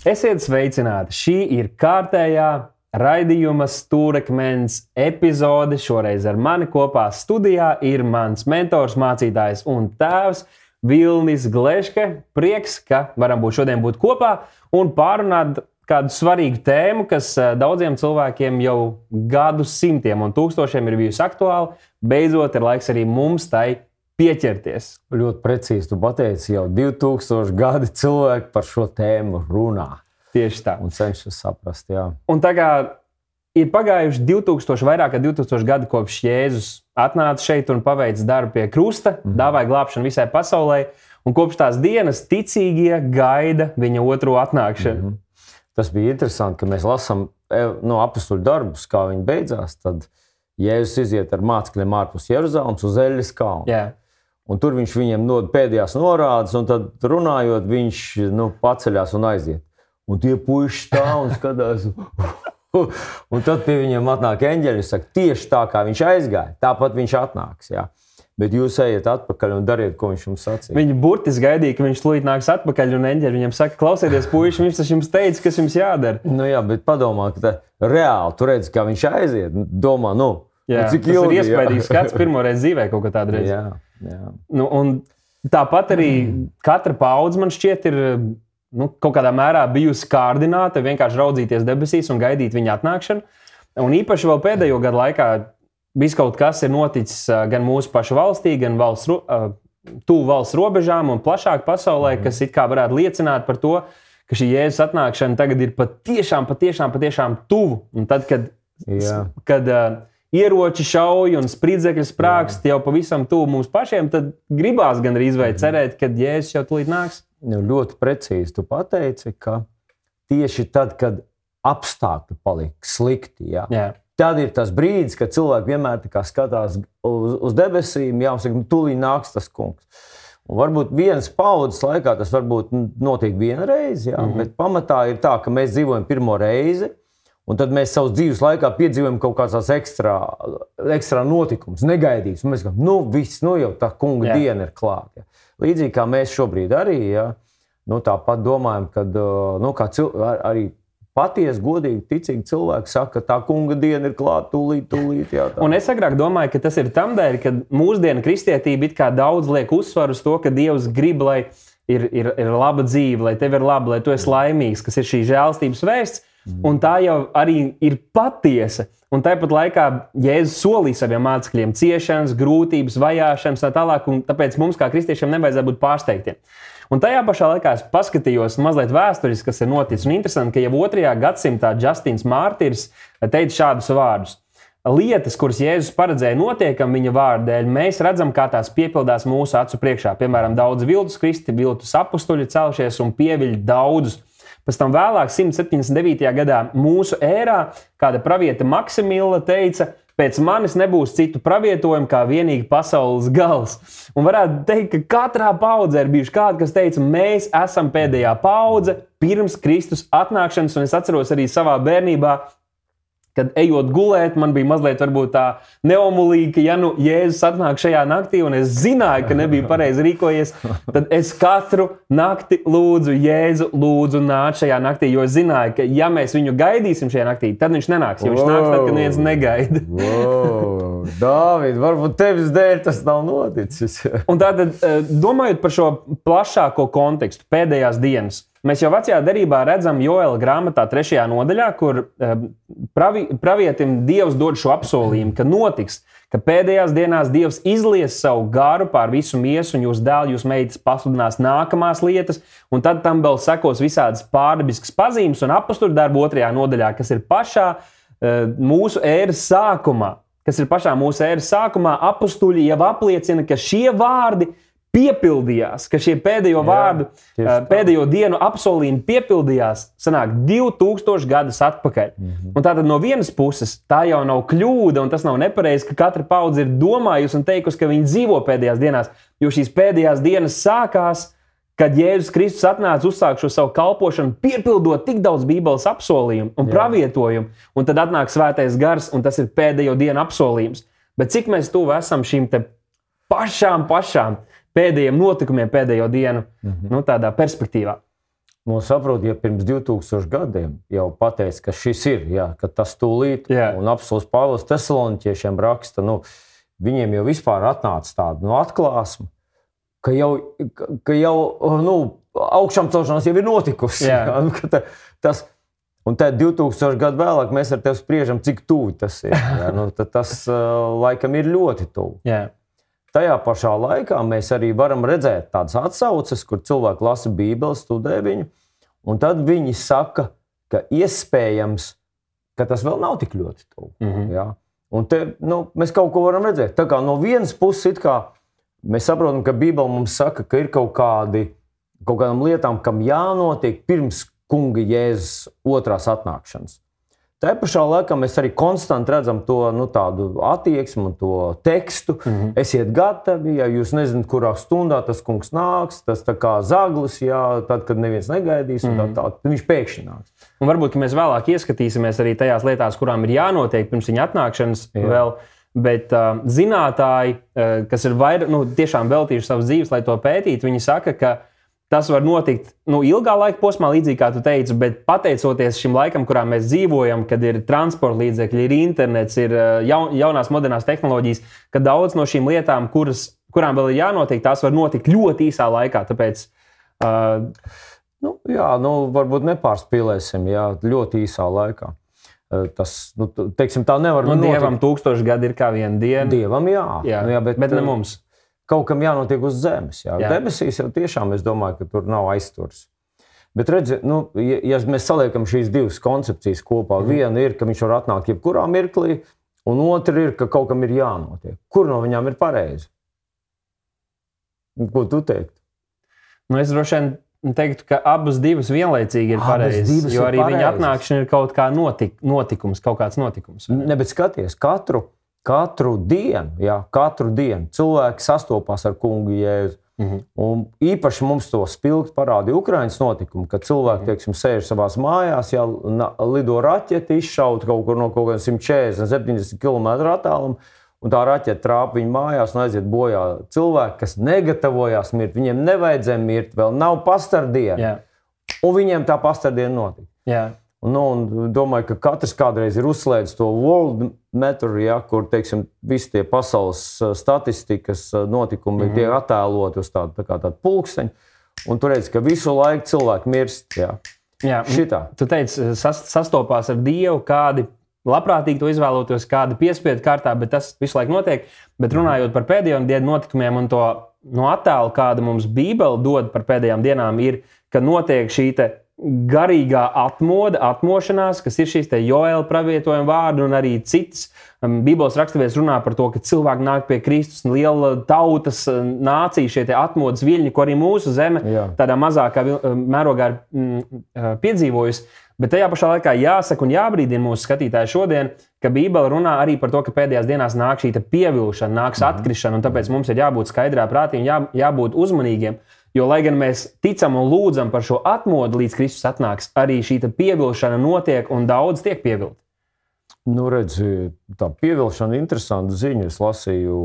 Esiet sveicināti! Šī ir kārtējā raidījuma stūrakmens epizode. Šoreiz ar mani kopā studijā ir mans mentors, mācītājs un tēvs Vilnis Gleške. Prieks, ka varam būt šodien būt kopā un pārunāt kādu svarīgu tēmu, kas eh, daudziem cilvēkiem jau gadu simtiem un tūkstošiem ir bijusi aktuāla. Beidzot, ir laiks arī mums tai pieķerties. Ļoti precīzi tu pateici, jau 2000 gadi cilvēki par šo tēmu runā. Tieši tā. Un cenšas saprast, jā. Un kā ir pagājuši 2000, vairāk kā 2000 gadi kopš Jēzus atnāca šeit un paveica darbu pie krusta, mm -hmm. dāvāja glābšanu visai pasaulē. Un kopš tās dienas ticīgie gaida viņa otro atnākšanu. Mm -hmm. Tas bija interesanti, ka mēs lasām no apakstuļu darbus, kā viņi beidzās. Tad Jēzus iziet ar mācekļiem ārpus Jeruzalemes uz Eļļas kalnu. Jā. Un tur viņš viņiem dod pēdējās norādes, un tad runājot, viņš nu, paceļās un aiziet. Un tie puiši stāv un skatās. un tad pie viņiem atnāk eņģeļi un saka, tieši tā kā viņš aizgāja, tāpat viņš atnāks. Jā. Bet jūs ejiet atpakaļ un dariet, ko viņš jums sacīja. Viņi burtiski gaidīja, ka viņš tūlīt nāks atpakaļ, un eņģeļi viņam saka, klausieties, puiši, viņš tas jums teica, kas jums jādara. Nu, jā, bet padomā, ka tā, reāli tur redz, kā viņš aiziet. Domā, nu, jā, nu, cik tas ilgi. ir iespaidīgs skats pirmo reizi dzīvē kaut kā tāda reize. Jā, jā. Nu, un tāpat arī katra paudze man šķiet ir nu, kaut kādā mērā bijusi kārdināta vienkārši raudzīties debesīs un gaidīt viņa atnākšanu. Un īpaši vēl pēdējo gadu laikā viss kaut kas ir noticis gan mūsu pašu valstī, gan valsts, tuvu valsts robežām un plašāk pasaulē, kas it kā varētu liecināt par to, ka šī jēzus atnākšana tagad ir patiešām, patiešām, patiešām tuvu. Un tad, kad, Jā. kad uh, ieroči šauj un spridzekļi sprāgst jau pavisam tuvu mums pašiem, tad gribās gan arī cerēt, ka jēzus jau tulīt nāks. Nu, ļoti precīzi tu pateici, ka tieši tad, kad apstākļi paliek slikti, jā, Jā. tad ir tas brīdis, kad cilvēki vienmēr skatās uz, uz debesīm, jau saka, nu, tūlīt nāks tas kungs. Un varbūt vienas paudzes laikā tas varbūt notiek vienreiz, jā, mm -hmm. bet pamatā ir tā, ka mēs dzīvojam pirmo reizi. Un tad mēs savā dzīves laikā piedzīvojam kaut kādas ekstra, ekstra notikumus, negaidītus. Mēs domājam, nu, viss, nu jau tā kunga Jā. diena ir klāta. Līdzīgi kā mēs šobrīd arī ja, nu, tāpat domājam, ka nu, cil, ar, arī patiesi, godīgi, ticīgi cilvēki saka, ka tā kunga diena ir klāta tūlīt, tūlīt. Jā, tā. Un es agrāk domāju, ka tas ir tam dēļ, ka mūsdienu kristietība it kā daudz liek uzsvaru uz to, ka Dievs grib, lai ir, ir, ir laba dzīve, lai tev ir labi, lai tu esi laimīgs, kas ir šī žēlstības vēsts. Un tā jau arī ir patiesa. Un tāpat laikā Jēzus solīja saviem mācekļiem ciešanas, grūtības, vajāšanas, tā tālāk. Tāpēc mums, kā kristiešiem, nevajadzētu būt pārsteigtiem. Un tajā pašā laikā es paskatījos mazliet vēsturiski, kas ir noticis. Un interesanti, ka jau otrajā gadsimtā Justins Mārtiņš teica šādus vārdus. Lietas, kuras Jēzus paredzēja notiekam viņa vārdu dēļ, mēs redzam, kā tās piepildās mūsu acu priekšā. Piemēram, daudz viltus kristi, viltus apstuļi celšies un pieviļ daudzus. Pēc tam vēlāk, 179. gadā mūsu ērā, kāda pravieta Maksimila teica, pēc manis nebūs citu pravietojumu kā vienīgi pasaules gals. Un varētu teikt, ka katrā paudzē ir bijuši kādi, kas teica, mēs esam pēdējā paudze pirms Kristus atnākšanas, un es atceros arī savā bērnībā. Kad ejot gulēt, man bija mazliet tā neomulīga, ka, ja nu Jēzus atnāk šajā naktī, un es zināju, ka nebija pareizi rīkojies, tad es katru nakti lūdzu, Jēzu, lūdzu, nāc šajā naktī, jo es zināju, ka, ja mēs viņu gaidīsim šajā naktī, tad viņš nenāks. Jo viņš nāks tad, kad neviens negaida. Wow, Dāvid, varbūt tevis dēļ tas nav noticis. Un tātad, eh, domājot par šo plašāko kontekstu, pēdējās dienas, mēs jau vecajā derībā redzam Joela grāmatā, trešajā nodaļā, kur pravi, pravietim Dievs dod šo apsolījumu, ka notiks, ka pēdējās dienās Dievs izlies savu garu pār visu miesu, un jūs dēls, jūs meitas pasludinās nākamās lietas, un tad tam vēl sekos visādas pārdabiskas pazīmes un apakstu darbu otrajā nodaļā, kas ir pašā eh, mūsu ēras sākumā. Kas ir pašā mūsu ēras sākumā, apstuļi jau apliecina, ka šie vārdi piepildījās, ka šie pēdējo Jā, vārdu, eh, tā. pēdējo dienu apsolījumi piepildījās, sanāk 2000 gadus atpakaļ. Mm. -hmm. Un tātad no vienas puses tā jau nav kļūda, un tas nav nepareizi, ka katra paudze ir domājusi un teikusi, ka viņi dzīvo pēdējās dienās, jo šīs pēdējās dienas sākās. Kad Jēzus Kristus atnāca uzsākt šo savu kalpošanu, piepildot tik daudz Bībeles apsolījumu un Jā. pravietojumu, un tad atnāk svētais gars, un tas ir pēdējo dienu apsolījums. Bet cik mēs tuvu esam šīm pašām, pašām pēdējiem notikumiem, pēdējo dienu, -hmm. nu, tādā perspektīvā? Nu, saprotu, ja pirms 2000 gadiem jau pateica, ka šis ir, jā, ka tas tūlīt, Jā. un apelsīns Pāvils Thessaloniķiešiem raksta, nu, viņiem jau vispār atnāca tāda nu, atklāsme, ka jau, ka- jau nu, augšām celšanās jau ir notikusi. Jā. jā, nu, ta- tas, un tad 2000 gadu vēlāk mēs ar tevi spriežam, cik tuvu tas ir. Jā, nu, tas uh, laikam ir ļoti tuvu. Jā. Tajā pašā laikā mēs arī varam redzēt tādas atsauces, kur cilvēki lasa Bībeli, studē viņu, un tad viņi saka, ka iespējams, ka tas vēl nav tik ļoti tuvu. Mhm. Ja? Un te, nu, mēs kaut ko varam redzēt. Tā kā no vienas puses mēs saprotam, ka Bībele mums saka, ka ir kaut, kādi, kaut kādām lietām, kam jānotiek pirms kunga Jēzus otrās atnākšanas. Tā pašā laikā mēs arī konstanti redzam to nu, attieksmi un to tekstu. Mm Mhm. -hmm. Esiet gatavi, ja jūs nezināt, kurā stundā tas kungs nāks. Tas tā kā zaglis, jā, tad, kad neviens negaidīs, un Mhm. tā, tā, viņš pēkšņi nāks. Un varbūt mēs vēlāk ieskatīsimies arī tajās lietās, kurām ir jānotiek pirms viņa atnākšanas. Jā. Vēl, bet uh, zinātāji, uh, kas ir vairāk, nu, tiešām veltījuši savas dzīves, lai to pētītu, viņi saka, ka tas var notikt nu, ilgā laika posmā, līdzīgi kā tu teici, bet pateicoties šim laikam, kurā mēs dzīvojam, kad ir transporta līdzekļi, ir internets, ir uh, jaun, jaunās, modernās tehnoloģijas, ka daudz no šīm lietām, kuras, kurām vēl ir jānotiek, tās var notikt ļoti īsā laikā. Tāpēc, uh, Nu, jā, nu, varbūt nepārspīlēsim jā, ļoti īsā laikā. Eh, Tas, nu, teiksim, tā nevar nu, notikt. dievam tūkstoši gadi ir kā viena diena. Dievam jā, Jā, nu, jā bet, bet ne eh, mums. Kaut kam jānotiek uz zemes. Jā. Jā. Debesīs jau tiešām es domāju, ka tur nav aizturs. Bet redziet, nu, ja, ja mēs saliekam šīs divas koncepcijas kopā, mm. viena ir, ka viņš var atnākt jebkurā mirklī, un otra ir, ka kaut kam ir jānotiek. Kur no viņām ir pareizi? Ko tu teiktu? Nu, es droši vien teiktu, ka abas divas vienlaicīgi ir pareizas. Jo arī viņa pareizas. atnākšana ir kaut kā notik, notikums, kaut kāds notikums. Ne, bet skaties, katru, katru dienu, jā, katru dienu cilvēki sastopas ar kungu Jēzu. Mhm. Un īpaši mums to spilgti parādīja Ukraiņas notikumi, kad cilvēki teiksim, sēž savā mājās, ja na- lido raķete, izšauta kaut kur no kaut kādiem 140, 70 km attālumā. Un tā raķete trāpa viņa mājās un aiziet bojā. Cilvēki, kas negatavojās mirt, viņiem nevajadzēja mirt, vēl nav pastardiena. Jā, Un viņiem tā pastardiena notika. jā. Un, nu, un domāju, ka katrs kādreiz ir uzslēdzis to world meteoru, ja, kur teiksim, visi tie pasaules uh, statistikas uh, notikumi mm -hmm. tiek attēloti uz tādu tā tādu pulksteņu. Un tur redz, ka visu laiku cilvēki mirst. Jā. jā. Šitā. Tu teici, sas, sastopās ar Dievu, kādi labprātīgi to izvēloties, kādi piespiedu kārtā, bet tas visu laiku notiek. Bet runājot par pēdējo dienu notikumiem un to no attēlu, kāda mums Bībele dod par pēdējām dienām, ir, ka notiek šī garīgā atmoda, atmošanās, kas ir šīs joēla pravietojuma vārdi, un arī citas. Bībeles raksturvies runā par to, ka cilvēki nāk pie Kristus, un liela tautas uh, nācija, šie atmodas viļņi, ko arī mūsu zeme Jā. tādā mazākā uh, mērogā ir uh, piedzīvojusi. Bet tajā pašā laikā jāsaka un jābrīdina mūsu skatītāji šodien, ka Bībele runā arī par to, ka pēdējās dienās nāk šī pievilkšana, nāks atkrišana, un tāpēc mums ir jābūt skaidrā prātī un jā, jābūt uzmanīgiem. Jo, lai gan mēs ticam un lūdzam par šo atmodu, līdz Kristus atnāks, arī šī pievilkšana notiek un daudz tiek pievilkta. Nu, redzi, tā pievilkšana ir interesanta ziņa. Es lasīju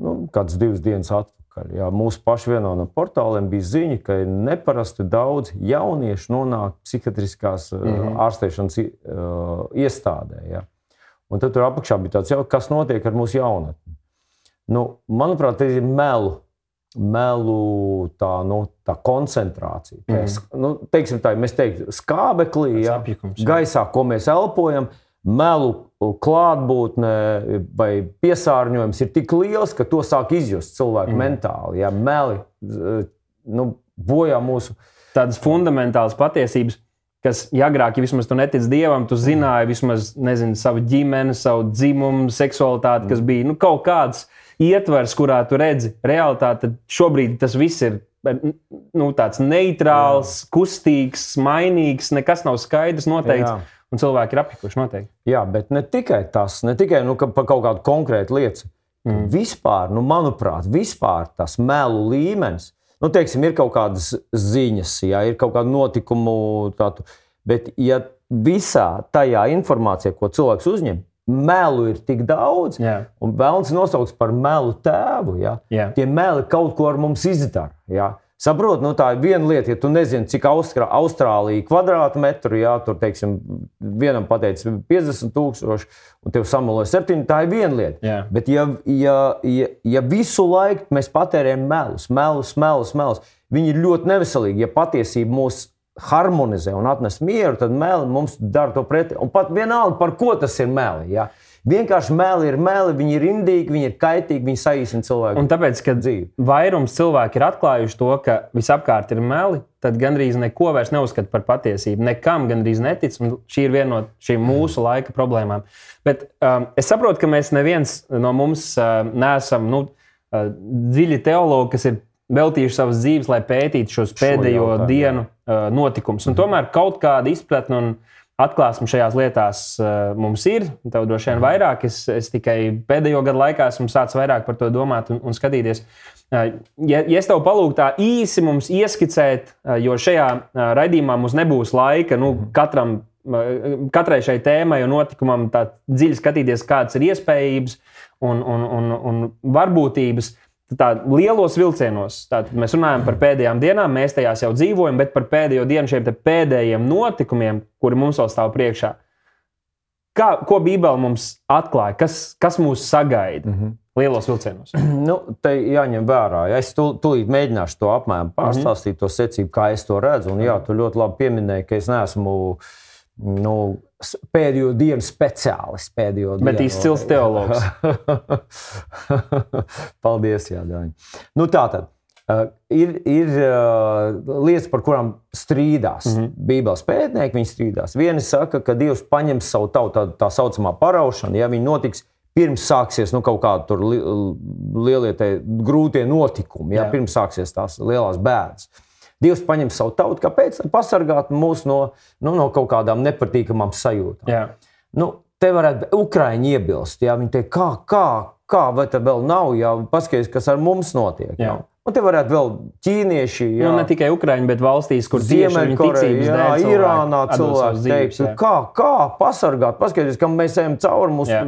nu, kādas divas dienas atpakaļ. Jā, mūsu pašu vienā no portāliem bija ziņa, ka ir neparasti daudz jauniešu nonāk psihiatriskās mm. -hmm. ārstēšanas uh, iestādē. Jā. Un tad tur apakšā bija tāds, jau, kas notiek ar mūsu jaunatni. Nu, manuprāt, tas ir melu. Melu tā, nu, tā koncentrācija. Mm Mhm. -hmm. nu, teiksim, tā, mēs teiktu, skābeklī, jā. gaisā, ko mēs elpojam, melu klātbūtne vai piesārņojums ir tik liels, ka to sāk izjust cilvēki mm. mentāli. Jā, meli nu, bojā mūsu. tādas fundamentālas patiesības, kas, ja agrāk ja vismaz tu netici dievam, tu zināji vismaz nezinu, savu ģimeni, savu dzimumu, seksualitāti, kas bija nu, kaut kāds ietvers, kurā tu redzi realitāti. Tad šobrīd tas viss ir nu, tāds neitrāls, Jā. kustīgs, mainīgs, nekas nav skaidrs, noteikts. Jā. Un cilvēki ir apjukuši noteikti. Jā, bet ne tikai tas, ne tikai nu, ka par kaut kādu konkrētu lietu. Mm. Vispār, nu, manuprāt, vispār tas melu līmenis. Nu, teiksim, ir kaut kādas ziņas, jā, ir kaut kāda notikumu, tādu, bet ja visā tajā informācijā, ko cilvēks uzņem, melu ir tik daudz, Jā. un vēlams nosaukts par melu tēvu. Jā. Jā. Tie meli kaut ko ar mums izdara. Jā. Saprotu, nu, tā ir viena lieta, ja tu nezini, cik Austrā, Austrālija kvadrātmetru, jā, tur, teiksim, vienam pateicis 50 tūkstoši, un tev samaloja 7, tā ir viena lieta. Jā. Bet, ja, ja, ja, ja visu laiku mēs patērējam melus, melus, melus, melus, viņi ir ļoti neveselīgi. Ja patiesība mūs harmonizē un atnes mieru, tad meli mums dara to pretī. Un pat vienalga, par ko tas ir meli. Jā. Vienkārši meli ir meli, viņi ir indīgi, viņi ir kaitīgi, viņi saīsina cilvēku. Un tāpēc, kad dzīvi. vairums cilvēku ir atklājuši to, ka visapkārt ir meli, tad gandrīz neko vairs neuzskata par patiesību. Nekam gandrīz netic. un Šī ir viena no šīm mūsu laika problēmām. Bet um, es saprotu, ka mēs neviens no mums uh, neesam nu, uh, dziļi teologi, kas ir veltījuši savas dzīves, lai pētītu šos pēdējo jautājumu, dienu uh, notikumus. Un tomēr kaut kāda izpratne un atklāsme šajās lietās uh, mums ir. Tev droši vien vairāk. Es, es tikai pēdējo gadu laikā esmu sācis vairāk par to domāt un, un skatīties. Uh, Ja, ja es tev palūgtu tā īsi mums ieskicēt, uh, jo šajā uh, raidījumā mums nebūs laika nu, katram, uh, katrai šai tēmai un notikumam tā dziļi skatīties, kādas ir iespējības un, un, un, un varbūtības. Tā lielos vilcienos. Tātad mēs runājam par pēdējām dienām, mēs tajās jau dzīvojam, bet par pēdējo dienu šiem pēdējiem notikumiem, kuri mums vēl stāv priekšā. Kā, ko Bībele mums atklāja? Kas, kas mūs sagaida mm -hmm. lielos vilcienos? Nu, te jāņem vērā. Ja es tu, tūlīt mēģināšu to apmēram pārstāstīt, to secību, kā es to redzu. Un, jā, tu ļoti labi pieminēji, ka es neesmu nu, pēdējo dienu speciālists. Pēdējo Bet dienu. izcils teologs. Paldies, Jādaņ. Nu, tā tad. Uh, ir ir uh, lietas, par kurām strīdās. Mm -hmm. Bībeles pētnieki viņi strīdās. Vieni saka, ka Dievs paņems savu tautu, tā, tā saucamā paraušana, ja viņi notiks pirms sāksies nu, kaut kādi lielie, grūtie notikumi, ja, pirms sāksies tās lielās bēdas. Dievs paņem savu tautu, kāpēc? Lai pasargātu mūs no, nu, no kaut kādām nepatīkamām sajūtām. Jā. Nu, te varētu Ukrāņi iebilst. Jā, viņi teikt, kā, kā, kā, vai tā vēl nav, jā, paskaties, kas ar mums notiek. Jā. Jā. Un te varētu vēl ķīnieši, jā, Nu, ne tikai Ukraiņi, bet valstīs, kur Ziemeļkoreja, Irānā cilvēki teikt, nu, kā, kā pasargāt, paskaties, ka mēs ejam cauri Jā.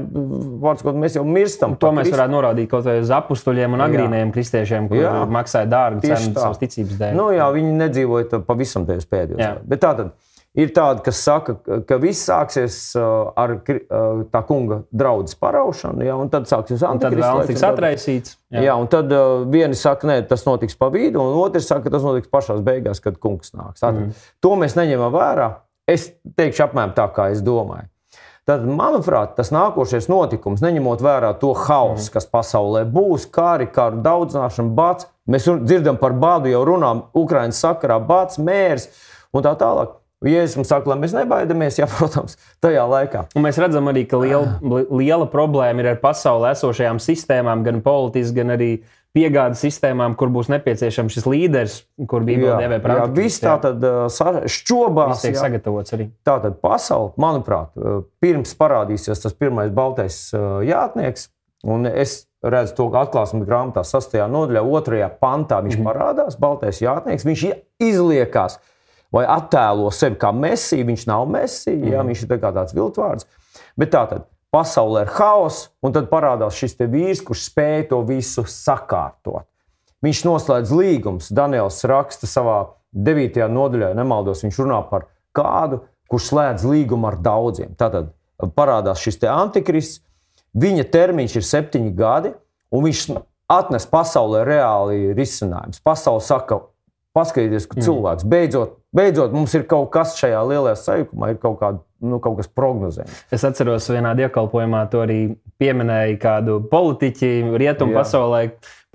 vārds, kaut mēs jau mirstam. To pa mēs Kristu. varētu norādīt kaut uz apstuļiem un agrīniem kristiešiem, kuriem maksāja dārgu Tieši cenu savas ticības dēļ. Nu, jā, viņi nedzīvoja pavisam tajos pēdējos. Bet tā tad ir tādi, kas saka, ka- viss sāksies uh, ar uh, tā kunga draudzes paraušanu, jā, un tad sāksies un tad tiks atraisīts. Jā. jā, un tad uh, vieni saka, ka tas notiks pa vidu, un otrs saka, ka tas notiks pašā beigās, kad kungs nāks. Tātad, mm. To mēs neņemam vērā. Es teikšu apmēram tā, kā es domāju. Tad, manuprāt, tas nākošais notikums, neņemot vērā to hausu, mm. kas pasaulē būs, kā arī kādu daudzināšanu, bats. Mēs dzirdam par bādu, jau runājam, Ukraiņas sakarā, bats, mērs un tā tālāk. Ja es jums saku, lai mēs nebaidamies, jā, protams, tajā laikā. Un mēs redzam arī, ka liela, li- liela problēma ir ar pasaulē esošajām sistēmām, gan politiski, gan arī piegādes sistēmām, kur būs nepieciešams šis līderis, kur bija dēvē par jā, antikristu, viss tā tad šķobās. Viss tiek sagatavots arī. Tātad pasaule, manuprāt, pirms parādīsies tas pirmais baltais jātnieks, un es redzu to atklāsmes grāmatā, 6. nodaļā, 2. pantā viņš mm -hmm. parādās, baltais jātnieks. Viņš ie- izliekās vai attēlo sevi kā mesiju. Viņš nav mesija, mm jā, viņš ir tā tāds viltvārds. Bet tā tad pasaulē ir haoss, un tad parādās šis vīrs, kurš spēj to visu sakārtot. Viņš noslēdz līgumus. Daniels raksta savā 9. nodaļā, ja nemaldos, viņš runā par kādu, kurš slēdz līgumu ar daudziem. Tātad parādās šis antikrists, viņa termiņš ir septiņi gadi, un viņš atnes pasaulē reāli risinājumus. Pasaule saka, paskatieties, ka cilvēks beidzot, beidzot mums ir kaut kas šajā lielajā sajūkumā, ir kaut, kāda, nu, kaut kas prognozējams. Es atceros, vienā dievkalpojumā to arī pieminēja kādu politiķi rietumu pasaulē,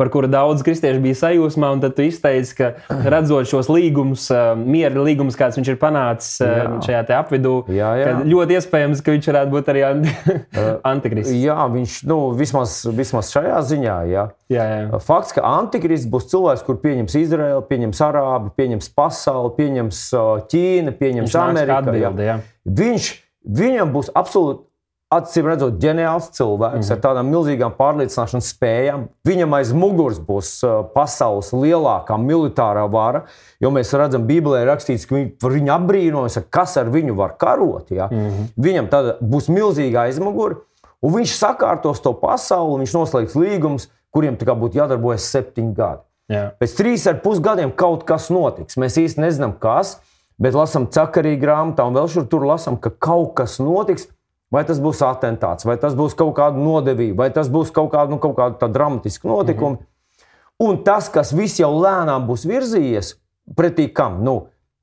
par kuru daudz kristiešu bija sajūsmā. un Tad tu izteici, ka redzot šos līgumus, eh, miera līgumus, kāds viņš ir panācis eh, Jā. šajā apvidū, Jā, jā. ļoti iespējams, ka viņš varētu būt arī anti- antikrists. Jā, viņš nu, vismaz, vismaz šajā ziņā. Jā. Jā, jā. Fakts, ka antikrists būs cilvēks, kur pieņems Izraēlu, pieņems Arābu, pieņems pasauli, pieņems pieņems Viņš nāks kā Ameriku. jā. jā. Viņš, viņam būs absolūti. Acīm redzot, ģeniāls cilvēks mm -hmm. ar tādām milzīgām pārliecināšanas spējām. Viņam aiz muguras būs pasaules lielākā militārā vara, jo mēs redzam, Bībelē ir rakstīts, ka viņi, viņu apbrīnojas, kas ar viņu var karot. Ja? Mm -hmm. Viņam tad būs milzīga aizmugure, un viņš sakārtos to pasauli, viņš noslēgs līgumus, kuriem būtu jādarbojas septiņi gadi. Jā. Pēc trīs ar pus gadiem kaut kas notiks. Mēs īsti nezinām, kas, bet lasām cakarī grāmatā un vēl šur tur lasām, ka kaut kas notiks. Vai tas būs atentāts, vai tas būs kaut kāda nodevība, vai tas būs kaut kāda, nu, kaut kāda dramatiska notikuma. Mm -hmm. Un tas, kas viss jau lēnām būs virzījies, pretī kam? Nu,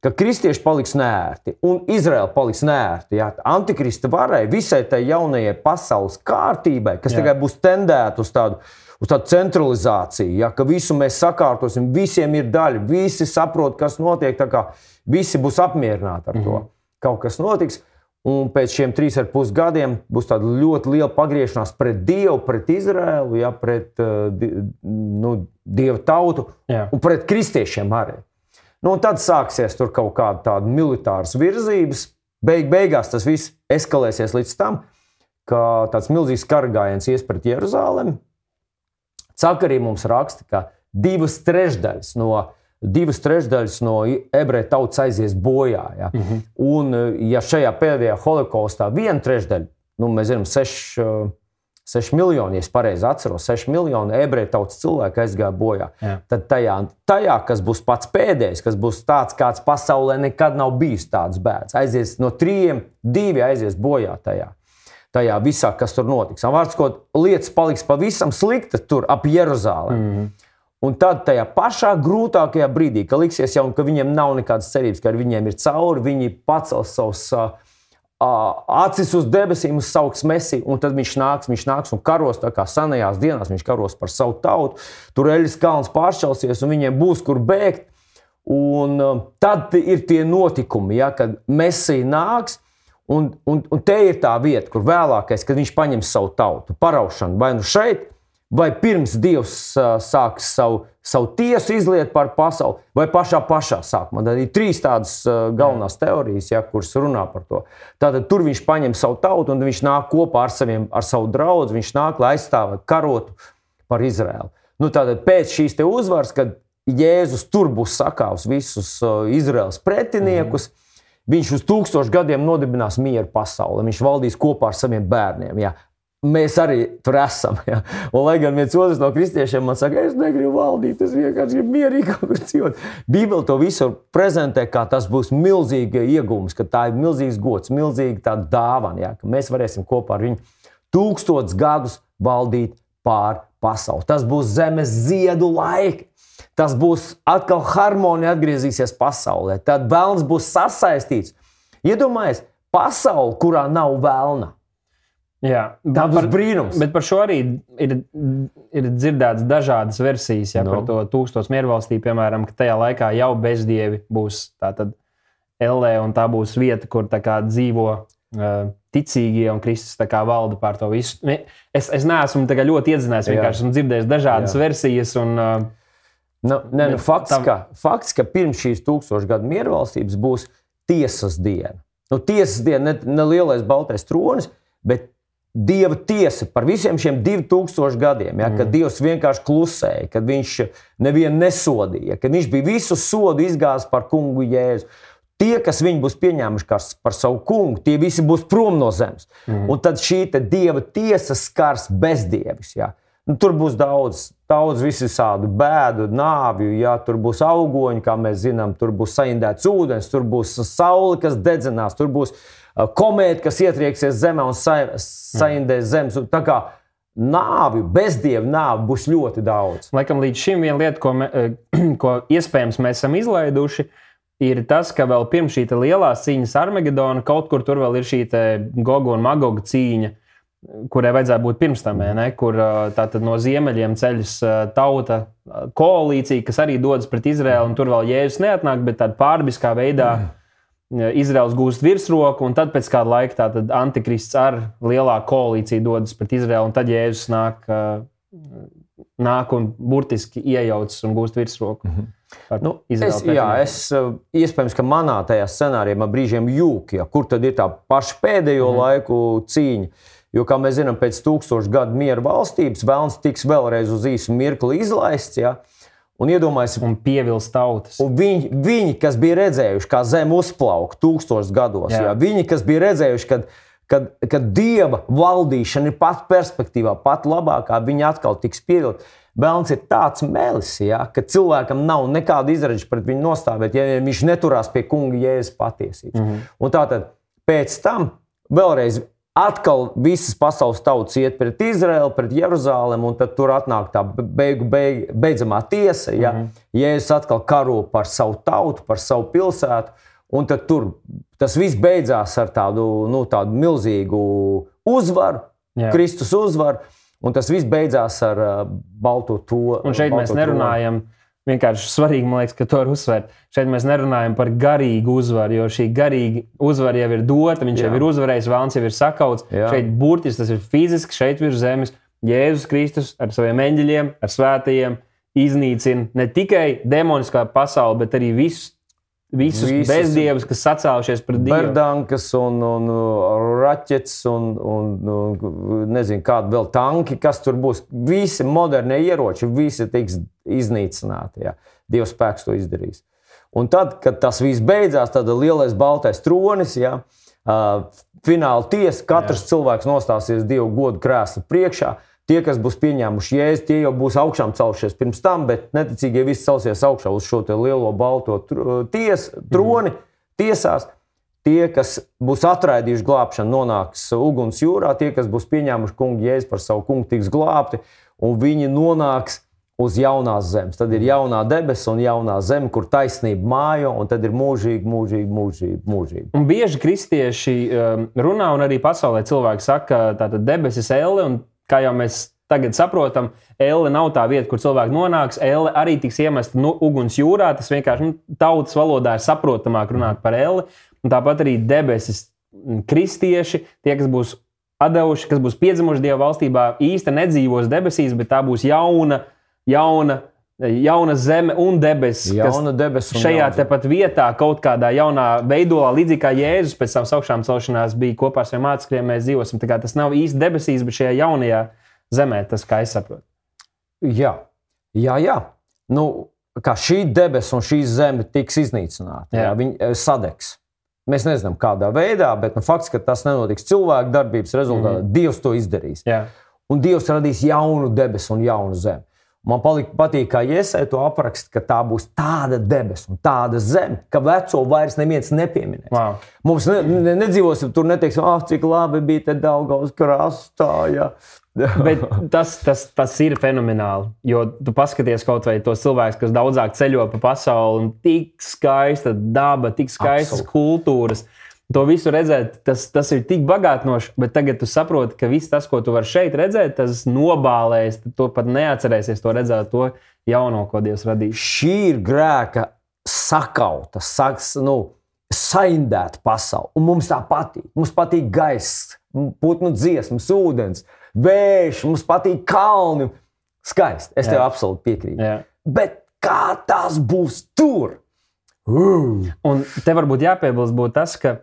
ka kristieši paliks nērti un Izraela paliks nērti. Jā. Antikrista varai, visai tai jaunajai pasaules kārtībai, kas jā. tagad būs tendēta uz tādu uz tādu centralizāciju, ja, ka visu mēs sakārtosim, visiem ir daļa, visi saprot, kas notiek. Visi būs apmierināti ar to. Mm -hmm. Kaut kas notiks, un pēc šiem trīs ar pus gadiem būs tāda ļoti liela pagriešanās pret Dievu, pret Izraēlu, ja, pret uh, nu, Dieva tautu Jā. un pret kristiešiem arī. Nu, tad sāksies tur kaut kāda tāda militāras virzības. Beig, beigās tas viss eskalēsies līdz tam, ka tāds milzīgs karagājiens ies pret Jeruzalemi, Cakarī mums raksta, ka divas trešdaļas no, divas trešdaļas no ebreju tautas aizies bojā. Ja? Mm -hmm. Un, ja šajā pēdējā holokaustā viena trešdaļa, nu, mēs zinām, 6, 6 miljoni, ja es pareizi atceros, 6 miljoni ebreju tautas cilvēku aizgāja bojā. Jā. Tad tajā, tajā, kas būs pats pēdējais, kas būs tāds, kāds pasaulē nekad nav bijis tāds bērns, aizies no trījiem, divi aizies bojā tajā tajā visā, kas tur notiks. Vārds, ko lietas paliks pavisam sliktas tur ap Jeruzalemi. Mm -hmm. Un tad tajā pašā grūtākajā brīdī, kad liksies jau, ka viņiem nav nekādas cerības, ka ar viņiem ir cauri, viņi pacels savus uh, acis uz debesīm, uz sauks mesiju, un tad viņš nāks, viņš nāks un karos tā kā senajās dienās, viņš karos par savu tautu. Tur Eļas kalns pāršķelsies, un viņiem būs kur bēgt. Un uh, tad ir tie notikumi, ja, kad mesija nāks, Un, un, un te ir tā vieta, kur vēlākais, kad viņš paņem savu tautu, paraušanu vai nu šeit, vai pirms Dievs uh, sāks savu, savu tiesu izliet par pasauli, vai pašā pašā sākumā. Tad ir trīs tādas uh, galvenās teorijas, ja, kuras runā par to. Tātad tur viņš paņem savu tautu un viņš nāk kopā ar, saviem, ar savu draugu, viņš nāk, lai aizstāvētu karotu par Izraēlu. Nu, tātad pēc šīs uzvaras, kad Jēzus tur būs sakāvis visus uh, Izraēlas pretiniekus. Mm -hmm Viņš uz tūkstošu gadiem nodibinās mieru pasauli. Viņš valdīs kopā ar saviem bērniem. Jā. Mēs arī tur esam. Ja? Un, lai gan viens otrs no kristiešiem man saka, es negribu valdīt, es vienkārši gribu mierīgi kaut kur dzīvot. Bībeli to visu prezentē, kā tas būs milzīgs iegūms, ka tā ir milzīgs gods, milzīga dāvana. Ja? Ka mēs varēsim kopā ar viņu tūkstotus gadus valdīt pār pasauli. Tas būs zemes ziedu laiki tas būs atkal harmonija, atgriezīsies pasaulē. Tad vēlns būs sasaistīts. Iedomājieties, pasauli, kurā nav vēlna. Jā, tā būs brīnums. Bet par šo arī ir, ir dzirdētas dažādas versijas. Jā, no. Par to tūkstošu miervalstī, piemēram, ka tajā laikā jau bezdievi būs LE, un tā būs vieta, kur kā, dzīvo uh, ticīgie un Kristus valda pār to visu. Es, es neesmu ļoti iedzinājies, vienkārši esmu dzirdējis dažādas Jā. versijas. Un, uh, Nu, ne, nu, fakts, tam... ka, fakts, ka pirms šīs tūkstošu gadu miervalstības būs tiesas diena. Nu, tiesas diena, ne, ne lielais baltais tronis, bet Dieva tiesa par visiem šiem 2000 gadiem, ja, kad mm. Dievs vienkārši klusēja, kad Viņš nevienu nesodīja, kad Viņš bija visu sodu izgājis par kungu Jēzu. Tie, kas viņu būs pieņēmuši par savu kungu, tie visi būs prom no zemes. Mm. Un tad šī dieva tiesa skars bezdievis. Ja. Nu, tur būs daudz, daudz visādu bēdu, nāvju, ja tur būs augoņi, kā mēs zinām, tur būs saindēts ūdens, tur būs saule, kas dedzinās, tur būs komēta, kas ietrieksies zemē un saindēs zemes. Tā kā nāvi, bezdievu nāvi būs ļoti daudz. Laikam līdz šim viena lieta, ko, me, ko iespējams mēs esam izlaiduši, ir tas, ka vēl pirms šī lielā cīņas Armagedona kaut kur tur vēl ir šī Goga un Magoga cīņa kurai vajadzēja būt pirms tam, ne, kur tātad no ziemeļiem ceļas tauta koalīcija, kas arī dodas pret Izraēlu, un tur vēl jēzus neatnāk, bet tādā pārbiskā veidā. Izraels gūst virsroku, un tad pēc kāda laika tātad antikrists ar lielāku koalīciju dodas pret Izraēlu, un tad Jēzus nāk, nāk un burtiski iejaucas un gūst virsroku. Mm -hmm. Nu, es, jā, es, iespējams, ka manā tajā scenārijā man brīžiem jūka, ja, kur tad ir tā paša pēdējo mm -hmm. laiku cīņa. Jo, kā mēs zinām, pēc tūkstošu gadu miera valstības vēlams tiks vēlreiz uz īsu mirkli izlaists. Ja? Un iedomājieties, un pievilst tautas. Un viņi, viņi, kas bija redzējuši, kā zeme uzplauka tūkstošos gados, Jā. Jā, viņi, kas bija redzējuši, kad, kad, kad dieva valdīšana ir pat perspektīvā, pat labākā, viņi atkal tiks pievilkti. Vēlams ir tāds melis, ja, ka cilvēkam nav nekāda izredzes pret viņu nostāvēt, ja viņš neturās pie kunga jēzus patiesības. Mm -hmm. Un tātad pēc tam vēlreiz atkal visas pasaules tautas iet pret Izraelu, pret Jeruzalem, un tad tur atnāk tā beigu, beig, beidzamā tiesa. Ja? Mm -hmm. Jēzus atkal karo par savu tautu, par savu pilsētu, un tad tur tas viss beidzās ar tādu, nu, tādu milzīgu uzvaru, Jā. Kristus uzvaru. Un tas viss beidzās ar uh, balto to. Un šeit mēs nerunājam. To. Vienkārši svarīgi, man liekas, ka to var uzsvērt. Šeit mēs nerunājam par garīgu uzvaru, jo šī garīga uzvara jau ir dota, viņš Jā. jau ir uzvarējis, Vēlns jau ir sakauts. Jā. Šeit burtiski tas ir fiziski, šeit virs zemes. Jēzus Kristus ar saviem eņģeļiem, ar svētajiem iznīcina ne tikai demoniskā pasauli, bet arī visus Visus, Visus bezdievus, kas sacēlušies pret Dievu. Berdankas un, un, un raķetes un, un, un nezinu, kādi vēl tanki, kas tur būs. Visi modernie ieroči, visi tiks iznīcināti. Jā. Dievs spēks to izdarīs. Un tad, kad tas viss beidzās, tad lielais baltais tronis, jā, fināla tiesa, katrs jā. cilvēks nostāsies Dieva godu krēsla priekšā. Tie, kas būs pieņēmuši jēzu, tie jau būs augšām celšies pirms tam, bet neticīgie visi celsies augšā uz šo lielo balto ties, troni, mm. tiesās. Tie, kas būs atraidījuši glābšanu, nonāks uguns jūrā. Tie, kas būs pieņēmuši kungu jēzu par savu kungu, tiks glābti, un viņi nonāks uz jaunās zemes. Tad ir jaunā debesis un jaunā zeme, kur taisnība mājo, un tad ir mūžīgi, mūžīgi, mūžīgi. mūžīgi. Un bieži kristieši um, runā, un arī pasaulē cilvēki saka, ka debesis ir elle, un kā jau mēs tagad saprotam, elle nav tā vieta, kur cilvēki nonāks. Elle arī tiks iemesta nu, uguns jūrā. Tas vienkārši nu, tautas valodā ir saprotamāk runāt par elle. Un tāpat arī debesis, kristieši, tie, kas būs atdevuši, kas būs piedzimuši Dieva valstībā, īsti nedzīvos debesīs, bet tā būs jauna, jauna jauna zeme un debesis. Jauna debesis. Šajā tepat vietā, kaut kādā jaunā veidolā, līdzīgi kā Jēzus pēc savas augšām celšanās bija kopā ar saviem mācekļiem, mēs dzīvosim. Tas nav īsti debesīs, bet šajā jaunajā zemē, tas kā es saprotu. Jā, jā. jā. Nu, kā šī debesis un šī zeme tiks iznīcināta, jā. Jā, viņi eh, sadegs. Mēs nezinām, kādā veidā, bet nu, fakts, ka tas nenotiks cilvēku darbības rezultātā, mm -hmm. Dievs to izdarīs. Jā. Un Dievs radīs jaunu debesu un jaunu zemi. Man palika, patīk, kā iesai to aprakst, ka tā būs tāda debesis un tāda zeme, ka veco vairs neviens nepieminēs. Wow. Mums ne, ne, nedzīvosim tur, neteiksim, ah, cik labi bija te Daugavas krastā. Ja. Bet tas, tas, tas ir fenomenāli. Jo tu paskaties kaut vai tos cilvēkus, kas daudzāk ceļo pa pasauli, un tik skaista daba, tik skaistas Absolut. kultūras. To visu redzēt, tas, tas ir tik bagātinoši, bet tagad tu saproti, ka viss tas, ko tu vari šeit redzēt, tas nobālēs. Tu pat neatcerēsies to redzēt, to jauno, ko Dievs radīs. Šī ir grēka sakauta, saks, nu, saindēta pasaule. Un mums tā patīk. Mums patīk gaiss, putnu dziesmas, ūdens, vējš, mums patīk kalni. Skaisti. Es Jā. tev absolūti piekrītu. Jā. Bet kā tas būs tur? Uh. Un te varbūt jāpiebilst tas, ka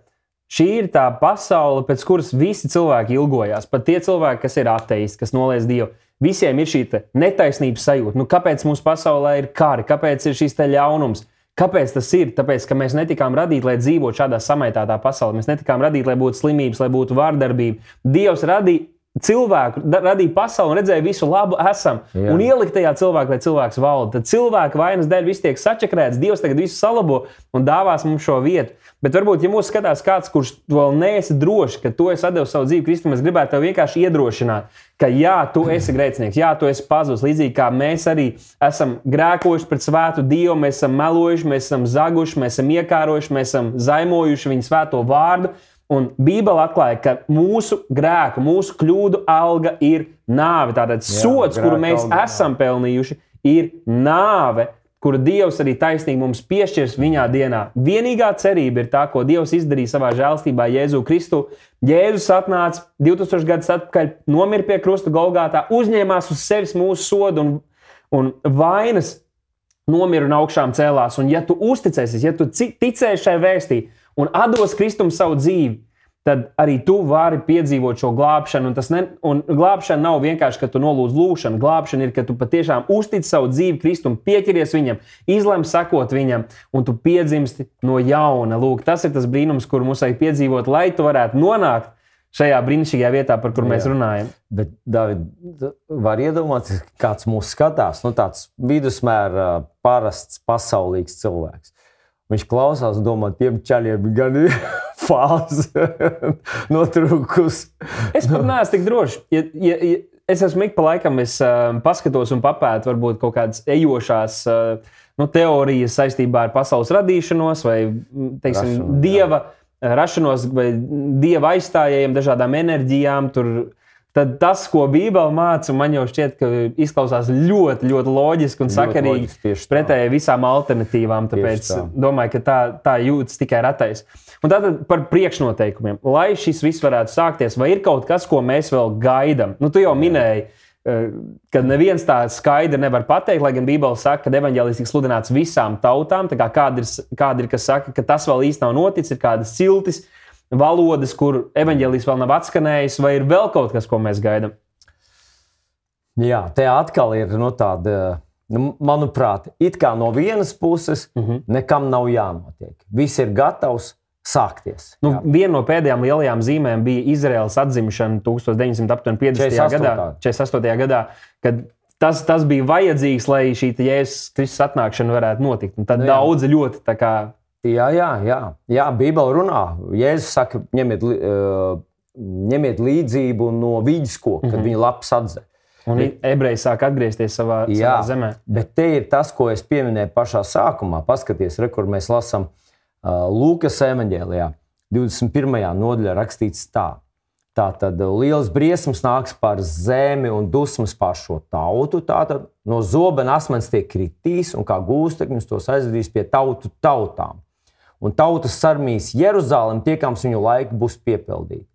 Šī ir tā pasaule, pēc kuras visi cilvēki ilgojās. Pat tie cilvēki, kas ir ateisti, kas noliedz Dievu. Visiem ir šī netaisnības sajūta. Nu, kāpēc mūsu pasaulē ir kari, kāpēc ir šīs ļaunums? Kāpēc tas ir? Tāpēc, ka mēs netikām radīti, lai dzīvotu šādā samaitātā pasaulē. Mēs netikām radīti, lai būtu slimības, lai būtu vārdarbība. Dievs radīja cilvēku, radīja pasauli redzēja visu labu, esam. Jā. Un ielikt tajā cilvēkā, lai cilvēks valda. Tad cilvēka vainas dēļ viss tiek sačakrēts, Dievs tagad visu salabo un dāvās mums šo vietu. Bet varbūt, ja mūs skatās kāds, kurš vēl neesi drošs, ka tu esi devis savu dzīvi Kristum, es gribētu tev vienkārši iedrošināt, ka jā, tu esi grēcinieks, jā, tu esi pazudis. Līdzīgi kā mēs arī esam grēkojuši pret svētu Dievu, mēs esam melojuši, mēs esam zaguši, mēs esam iekārojuši, mēs esam zaimojuši viņa svēto vārdu. Un Bībele atklāja, ka mūsu grēku, mūsu kļūdu alga ir nāve. Tātad sots, kuru mēs alga, esam pelnījuši, ir nāve kuru Dievs arī taisnīgi mums piešķirs viņā dienā. Vienīgā cerība ir tā, ko Dievs izdarīja savā žēlstībā Jēzu Kristu. Jēzus atnāca 2000 gadus atpakaļ, nomira pie krusta Golgātā, uzņēmās uz sevis mūsu sodu un, un vainas, nomira un augšām cēlās. Un, ja tu uzticēsies, ja tu ticēsi šai vēstī un dos Kristum savu dzīvi, tad arī tu vari piedzīvot šo glābšanu. Un, ne, un glābšana nav vienkārši, ka tu nolūdz lūgšanu. Glābšana ir, ka tu patiešām uztic savu dzīvi Kristum, pieķeries viņam, izlem sekot viņam, un tu piedzimsti no jauna. Lūk, tas ir tas brīnums, kur mums vajag piedzīvot, lai tu varētu nonākt šajā brīnišķīgajā vietā, par kur mēs Jā. runājam. Bet, David, var iedomāties, kāds mūs skatās. Nu, tāds vidusmēra, parasts, pasaulīgs cilvēks. Viņš klausās domā, tiem čaļiem ir gan fāze notrūkusi. Es pat neesmu tik drošs. Ja, ja, ja es esmu ik pa laikam, es uh, paskatos un papētu varbūt kaut kādas ejošās uh, nu, teorijas saistībā ar pasaules radīšanos vai mm, teiksim, Rašanos, jā. dieva uh, rašanos vai dieva aizstājējiem, dažādām enerģijām. Tur, Tad tas, ko Bībele māca, man jau šķiet, ka izklausās ļoti, ļoti loģiski un Ļoti sakarīgi. loģiski. Pretēji visām alternatīvām. Tāpēc tā. domāju, ka tā, tā jūtas tikai ratais. Un tātad par priekšnoteikumiem. Lai šis viss varētu sākties, vai ir kaut kas, ko mēs vēl gaidām? Nu, tu jau minēji, eh, ka neviens tā skaidri nevar pateikt, lai gan Bībele saka, ka evanģēlis tiks sludināts visām tautām. Tā kā Kādi ir, kādi ir, kas saka, ka tas vēl īsti nav noticis, ir kādas ciltis, valodas, kur evanģēlis vēl nav atskanējis, vai ir vēl kaut kas, ko mēs gaidām? Jā, te atkal ir no tāda, nu, manuprāt, it kā no vienas puses uh -huh. nekam nav jānotiek. Viss ir gatavs sākties. Nu, Jā. viena no pēdējām lielajām zīmēm bija Izraels atzimšana 1950. 48. gadā, 48. gadā, kad tas, tas bija vajadzīgs, lai šī Jēzus Kristus atnākšana varētu notikt. Un tad Nu, nu, jā. daudzi ļoti. Jā, jā, jā. jā Bībele runā. Jēzus saka, ņemiet, uh, ņemiet līdzību no vidskoka, kad mm -hmm. viņa lapas atzē. Un ebreji sāk atgriezties savā, Jā, savā zemē. Bet te ir tas, ko es pieminēju pašā sākumā. Paskaties, re, kur mēs lasām uh, Lūkas evanģēlijā, 21. nodaļā rakstīts tā. Tā tad liels briesmas nāks par zemi un dusmas pār šo tautu. Tātad no zobena asmens tiek kritīs, un kā gūstekņus tos aizvedīs pie tautu tautām. Un tautas sarmīs Jeruzalem, tiekams viņu laiku būs piepildīti.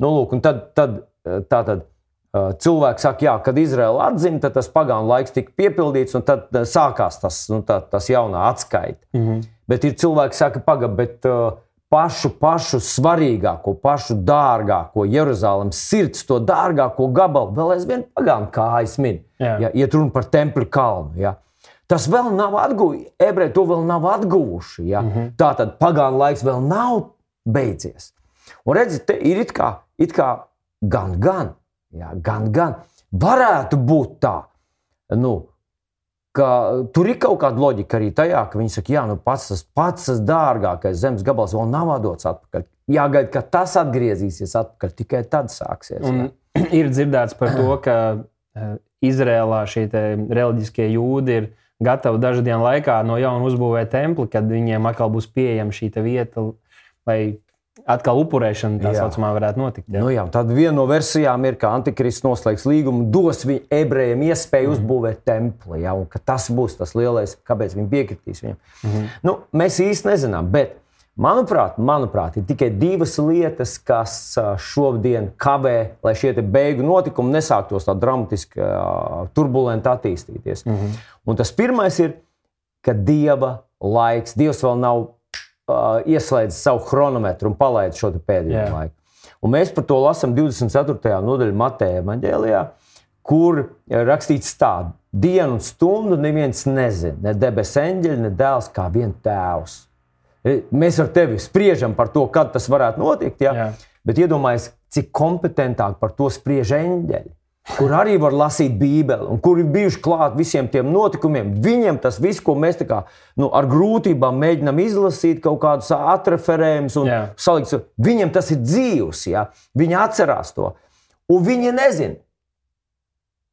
Nu, lūk, tad, tad, eh, tā tad uh, cilvēks saka, jā, kad Izraela atzina, tad tas pagānu laiks tika piepildīts, un tad uh, sākās tas, nu, tā, tas jaunā atskaita. Mm Mhm. -hmm. Bet ir cilvēki, kas saka, pagaidi, pašu, pašu svarīgāko, pašu dārgāko, Jeruzalemes sirds, to dārgāko gabalu, vēl aizvien pagānu kājas min. Jā. Ja, iet runa par templi kalnu. Ja. Tas vēl nav atguvis, ebreji to vēl nav atguvuši. Ja. Mm -hmm. Tā tad pagānu laiks vēl nav beidzies. Un redziet, te ir it kā, it kā gan, gan, jā, gan, gan. Varētu būt tā, nu, ka tur ir kaut kāda loģika arī tajā, ka viņi saka, jā, nu pats tas, pats tas dārgākais zemes gabals vēl nav atdots atpakaļ. Jāgaida, ka tas atgriezīsies atpakaļ, tikai tad sāksies. Un ir dzirdēts par to, ka eh, Izrēlā šie reliģiskie jūdi ir gatavi dažu dienu laikā no jauna uzbūvēt templi, kad viņiem atkal būs pieejama šī vieta, lai atkal upurēšana tā Jā. saucamā varētu notikt. Jā. Nu, jā, tad viena no versijām ir, ka Antikrists noslēgs līgumu, dos viņu ebrejiem iespēju Mhm. uzbūvēt templi. Jā, un ka tas būs tas lielais, kāpēc viņi piekritīs viņam. Mhm. Nu, mēs īsti nezinām, bet manuprāt, manuprāt, ir tikai divas lietas, kas šodien kavē, lai šie beigu notikumi nesāktos tā dramatiski, turbulenti attīstīties. Mhm. Un tas pirmais ir, ka dieva laiks, Dievs vēl nav uh, ieslēdzis savu chronometru un palaidis šo pēdējo Jā. laiku. Un mēs par to lasām 24. nodaļā Mateja evanģēlijā, kur rakstīts tā, dienu un stundu neviens nezina, ne debesu eņģeļi, ne dēls, kā vien tēvs. E, Mēs ar tevi spriežam par to, kad tas varētu notikt, ja? Jā. bet iedomājieties, cik kompetentāk par to spriež eņģeļi. Kur arī var lasīt Bībeli, un kur ir bijuši klāt visiem tiem notikumiem. Viņiem tas viss, ko mēs kā, nu, ar grūtībām mēģinām izlasīt, kaut kādus atreferējumus un salikt, viņiem tas ir dzīves. Ja? Viņi atcerās to. Un viņi nezina.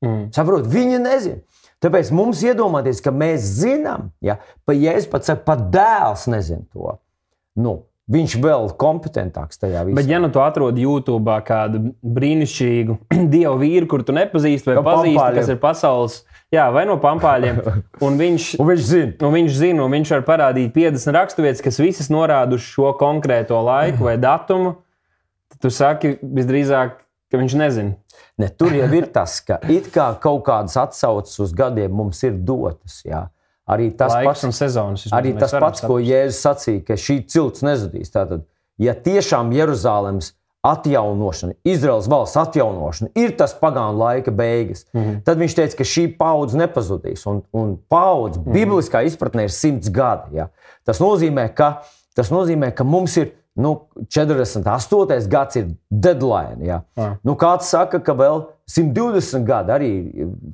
Mm. Saprot, viņi nezina. Tāpēc mums iedomāties, ka mēs zinām, ja pat Jēzus pats saka, pat dēls nezina to. Nu, viņš vēl kompetentāks tajā visā. Bet, ja nu tu atrod YouTube kādu brīnišķīgu dievu vīru, kur tu nepazīsti, vai No pazīsti, pampāļiem. kas ir pasaules, jā, vai no pampāļiem, un viņš, Un viņš zina. un viņš zina, un viņš var parādīt 50 raksturvietas, kas visas norāda uz šo konkrēto laiku vai datumu, tad tu saki visdrīzāk, ka viņš nezina. Ne, tur jau ir tas, ka it kā kaut kādas atsauces uz gadiem mums ir dotas. Jā. Arī tas Laiks pats, sezonas. arī tas pats ko Jēzus sacīja, ka šī cilts nezudīs. Tātad, ja tiešām Jeruzalemes atjaunošana, Izraels valsts atjaunošana ir tas pagānu laika beigas, mm. -hmm. tad viņš teica, ka šī paudze nepazudīs. Un, un paudze, mm. -hmm. bibliskā izpratnē, ir simts gadi. Ja? Tas, nozīmē, ka, tas nozīmē, ka mums ir nu, 48. gads ir deadline. Ja. Jā. Nu, kāds saka, ka vēl 120 gadi arī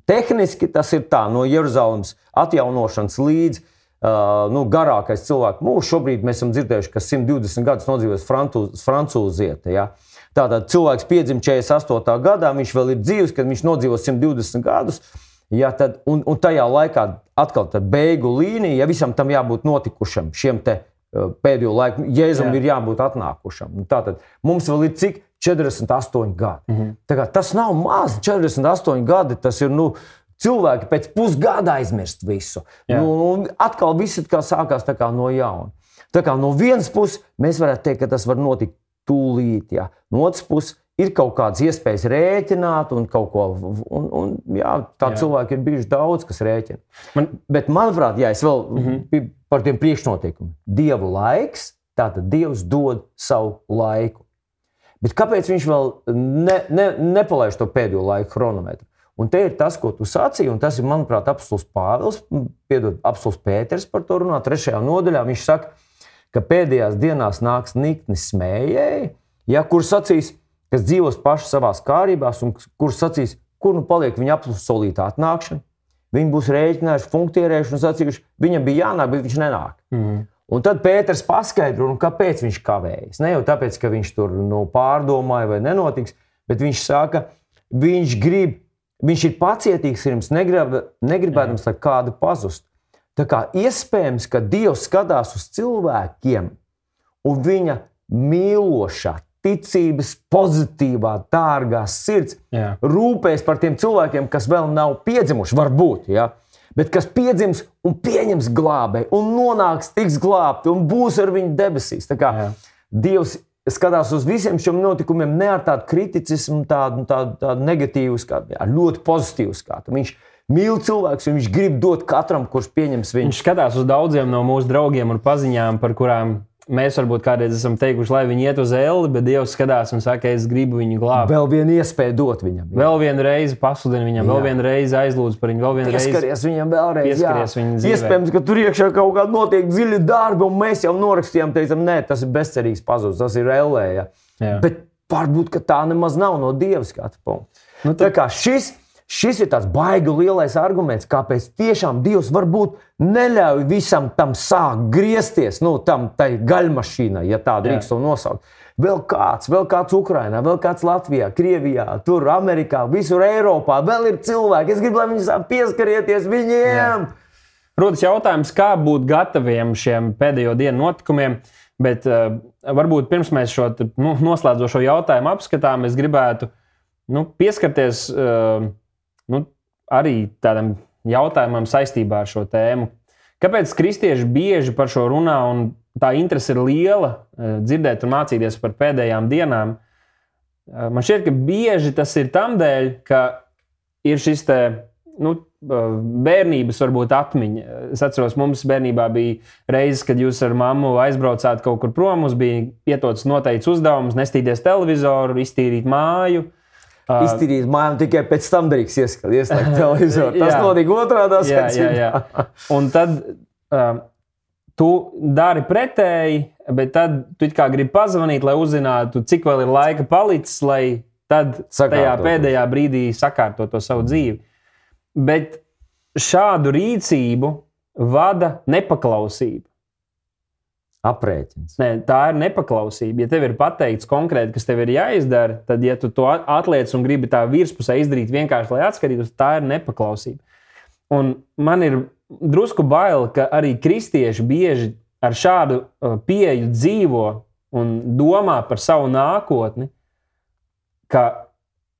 tehniski tas ir tā, no Jeruzalemes atjaunošanas līdz uh, nu, garākais cilvēku mūžs. Šobrīd mēs esam dzirdējuši, ka 120 gadus nodzīvos francūz, francūziete. Ja. Tātad cilvēks piedzima 48. gadā, viņš vēl ir dzīves, kad viņš nodzīvo 120 gadus. Ja, tad, un, un tajā laikā atkal tā beigu līnija, ja visam tam jābūt notikušam, šiem te, pēdējo laiku, Jēzum Jā. ir jābūt atnākušam. Tātad mums vēl ir cik 48 gadi. Mm. -hmm. Tas nav maz, 48 gadi. Tas ir nu, cilvēki pēc pusgada aizmirst visu. Jā. Nu, un atkal viss sākās kā no jauna. Tā kā no vienas puses mēs varētu teikt, ka tas var notikt tūlīt, jā. no otras puses ir kaut kādas iespējas rēķināt un kaut ko. Un, un, jā, tā Jā. cilvēki ir bijuši daudz, kas rēķina. Man- Bet, manuprāt, jā, es vēl mm -hmm. par tiem priekšnoteikumiem. Dievu laiks, tātad Dievs dod savu laiku. Bet kāpēc viņš vēl ne, ne, nepalaiž to pēdējo laiku chronometru? Un te ir tas, ko tu sacīji, un tas ir, manuprāt, apelsīns Pāvils, piedod, apelsīns Pēters par to runā. Trešajā nodaļā viņš saka, ka pēdējās dienās nāks nikni smējēji, ja, kur sacīs, kas dzīvos paši savā kārībā, un kur sacīs, kur nu paliek viņa apsolītā atnākšana. Viņi būs rēķinājuši, funkcionējuši un sacījuši, viņam bija jānāk, bet viņš nenāk. Mhm. Un tad Pēters paskaidro, nu, kāpēc viņš kavējas. Ne jau tāpēc, ka viņš tur nu, pārdomāja vai nenotiks, bet viņš saka, viņš grib, viņš ir pacietīgs, ir jums negrib, negribēdams, lai kāda pazust. Tā kā iespējams, ka Dievs skatās uz cilvēkiem un viņa mīlošā, ticības, pozitīvā, dārgā sirds Jā. rūpēs par tiem cilvēkiem, kas vēl nav piedzimuši, varbūt, ja? bet kas piedzims un pieņems glābēju, un nonāks, tiks glābti un būs ar viņu debesīs. Kā Jā. Dievs skatās uz visiem šiem notikumiem ne ar tādu kriticismu, tādu, tādu, tādu negatīvu skatu, bet ar ļoti pozitīvu skatu. Viņš mīl cilvēkus, un viņš grib dot katram, kurš pieņems viņu. Viņš skatās uz daudziem no mūsu draugiem un paziņām, par kurām mēs varbūt kādreiz esam teikuši, lai viņi iet uz elli, bet Dievs skatās un saka, es gribu viņu glābt. Vēl vienu iespēju dot viņam. jā. Vēl vienu reizi pasludini viņam, vēl Jā. vienu reizi aizlūdz par viņu, vēl vienu reizi. Pieskaries viņam vēlreiz. Pieskaries viņa dzīvē. Iespējams, ka tur iekšā kaut kāda notiek dziļa darba, un mēs jau norakstījām, teicām, nē, tas ir bezcerīgs pazudis, tas ir LE. Ja. Bet varbūt tā nemaz nav no dieva skatu punkta. Nu, Tā kā šis, šis ir tāds baigi lielais arguments, kāpēc tiešām Dievs varbūt neļauj visam tam sākt griezties, nu, tam tai gaļmašīnai, ja tā drīkst to nosaukt. Vēl kāds, vēl kāds Ukrajinā, vēl kāds Latvijā, Krievijā, tur Amerikā, visur Eiropā. Vēl ir cilvēki, es gribu, lai viņi pieskarieties viņiem. Rodas jautājums, kā būt gataviem šiem pēdējo dienu notikumiem. Bet uh, varbūt pirms mēs šo nu, noslēdzošo jautājumu apskatām, es gribētu nu, pieskarties uh, arī tādam jautājumam saistībā ar šo tēmu. Kāpēc kristieši bieži par šo runā un tā interese ir liela uh, dzirdēt un mācīties par pēdējām dienām? Uh, man šķiet, ka bieži tas ir tam dēļ, ka ir šis te, nu, uh, bērnības varbūt atmiņa. Es atceros, mums bērnībā bija reizes, kad jūs ar mammu aizbraucāt kaut kur prom. Mums bija pietots noteikts uzdevums nestīties televizoru, iztīrīt māju. Uh, Iztīrīt māju, tikai pēc tam drīkst ieslēgt televizoru. Tas Jā. notika otrādi. jā. Un tad uh, tu dari pretēji, bet tad tu kā gribi pazvanīt, lai uzzinātu, cik vēl ir laika palicis, lai tad tajā Sakārtotu. pēdējā brīdī sakārtot to savu dzīvi. Bet šādu rīcību vada nepaklausība. Aprēķins. Nē, tā ir nepaklausība. Ja tev ir pateikts konkrēti, kas tev ir jāizdara, tad, ja tu to atliec un gribi tā virspusē izdarīt vienkārši, lai atskatītos, tā ir nepaklausība. Un man ir drusku bail, ka arī kristieši bieži ar šādu uh, pieeju dzīvo un domā par savu nākotni, ka,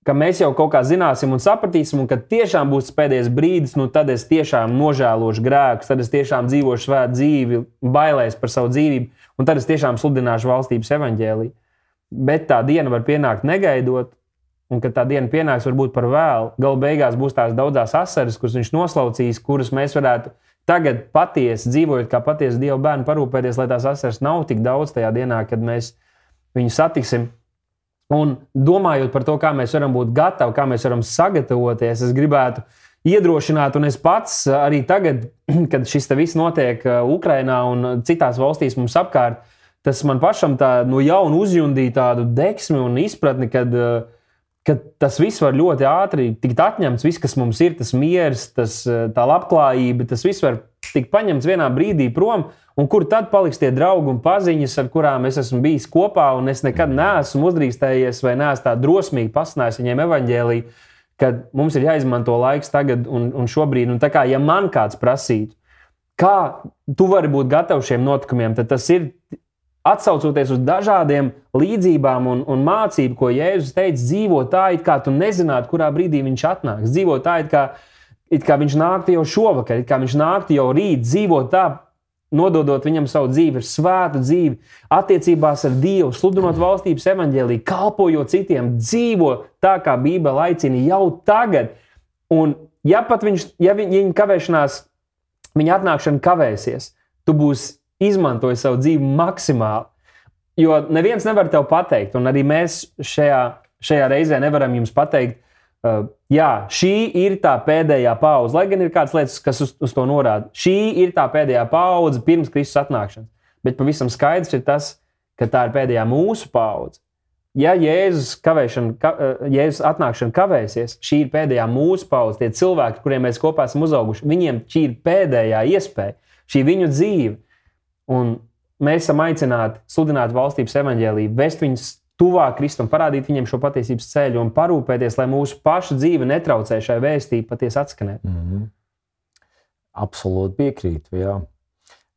ka mēs jau kaut kā zināsim un sapratīsim, un ka tiešām būs pēdējais brīdis, nu tad es tiešām nožēlošu grēkus, tad es tiešām dzīvošu svētu dzīvi, bailēs par savu dzīvību, un tad es tiešām sludināšu valstības evaņģēlīju. Bet tā diena var pienākt negaidot, un kad tā diena pienāks, varbūt par vēlu. Galu beigās būs tās daudzas asaras, kuras viņš noslaucīs, kuras mēs varētu tagad patiesi dzīvojot kā patiesi Dieva bērni, parūpēties, lai tās asaras nav tik daudz tajā dienā, kad mēs viņu satiksim. Un domājot par to, kā mēs varam būt gatavi, kā mēs varam sagatavoties, es gribētu iedrošināt, un es pats arī tagad, kad šis viss notiek uh, Ukrajinā un citās valstīs mums apkārt, tas man pašam tā no jauna uzjundīja tādu deksmi un izpratni, kad, uh, kad tas viss var ļoti ātri tikt atņemts. Viss, kas mums ir, tas miers, tas, tā labklājība, tas viss var tikt paņemts vienā brīdī prom. Un kur tad paliks tie draugi un paziņas, ar kurām es esmu bijis kopā, un es nekad neesmu uzdrīkstējies vai neesmu tā drosmīgi paslēdzis viņiem evaņģēlīju, kad mums ir jāizmanto laiks tagad un, un šobrīd. Un tā kā ja man kāds prasītu, kā tu vari būt gatavs šiem notikumiem, tad tas ir atsaucoties uz dažādiem līdzībām un, un mācību, ko Jēzus teica, dzīvo tā, it kā tu nezinātu, kurā brīdī viņš atnāks. Dzīvo tā, it kā, it kā viņš nāktu jau šovakar, it kā viņš nāktu jau rīt, dzīvo tā, nododot viņam savu dzīvi, svētu dzīvi, attiecībās ar Dievu, sludinot valstības evaņģēlīju, kalpojot citiem, dzīvo tā, kā Bībele aicina jau tagad. Un, ja pat viņš, ja viņa kavēšanās, viņa atnākšana kavēsies, tu būsi izmantojis savu dzīvi maksimāli. Jo neviens nevar tev pateikt, un arī mēs šajā, šajā reizē nevaram jums pateikt, Uh, jā, šī ir tā pēdējā paudze, lai gan ir kādas lietas, kas uz, uz to norāda. Šī ir tā pēdējā paudze pirms Kristus atnākšanas. Bet pavisam skaidrs ir tas, ka tā ir pēdējā mūsu paudze. Ja Jēzus, kavēšana, ka, uh, Jēzus atnākšana kavēsies, šī ir pēdējā mūsu paudze. Tie cilvēki, kuriem mēs kopā esam uzauguši, viņiem šī ir pēdējā iespēja, šī viņu dzīve. Un mēs esam aicināti sludināt valstības evaņģēlību, vest viņus tuvāk Kristum, parādīt viņiem šo patiesības ceļu un parūpēties, lai mūsu pašu dzīve netraucē šai vēstījai patiesi atskanēt. Mm -hmm. Absolūti piekrītu. Jā.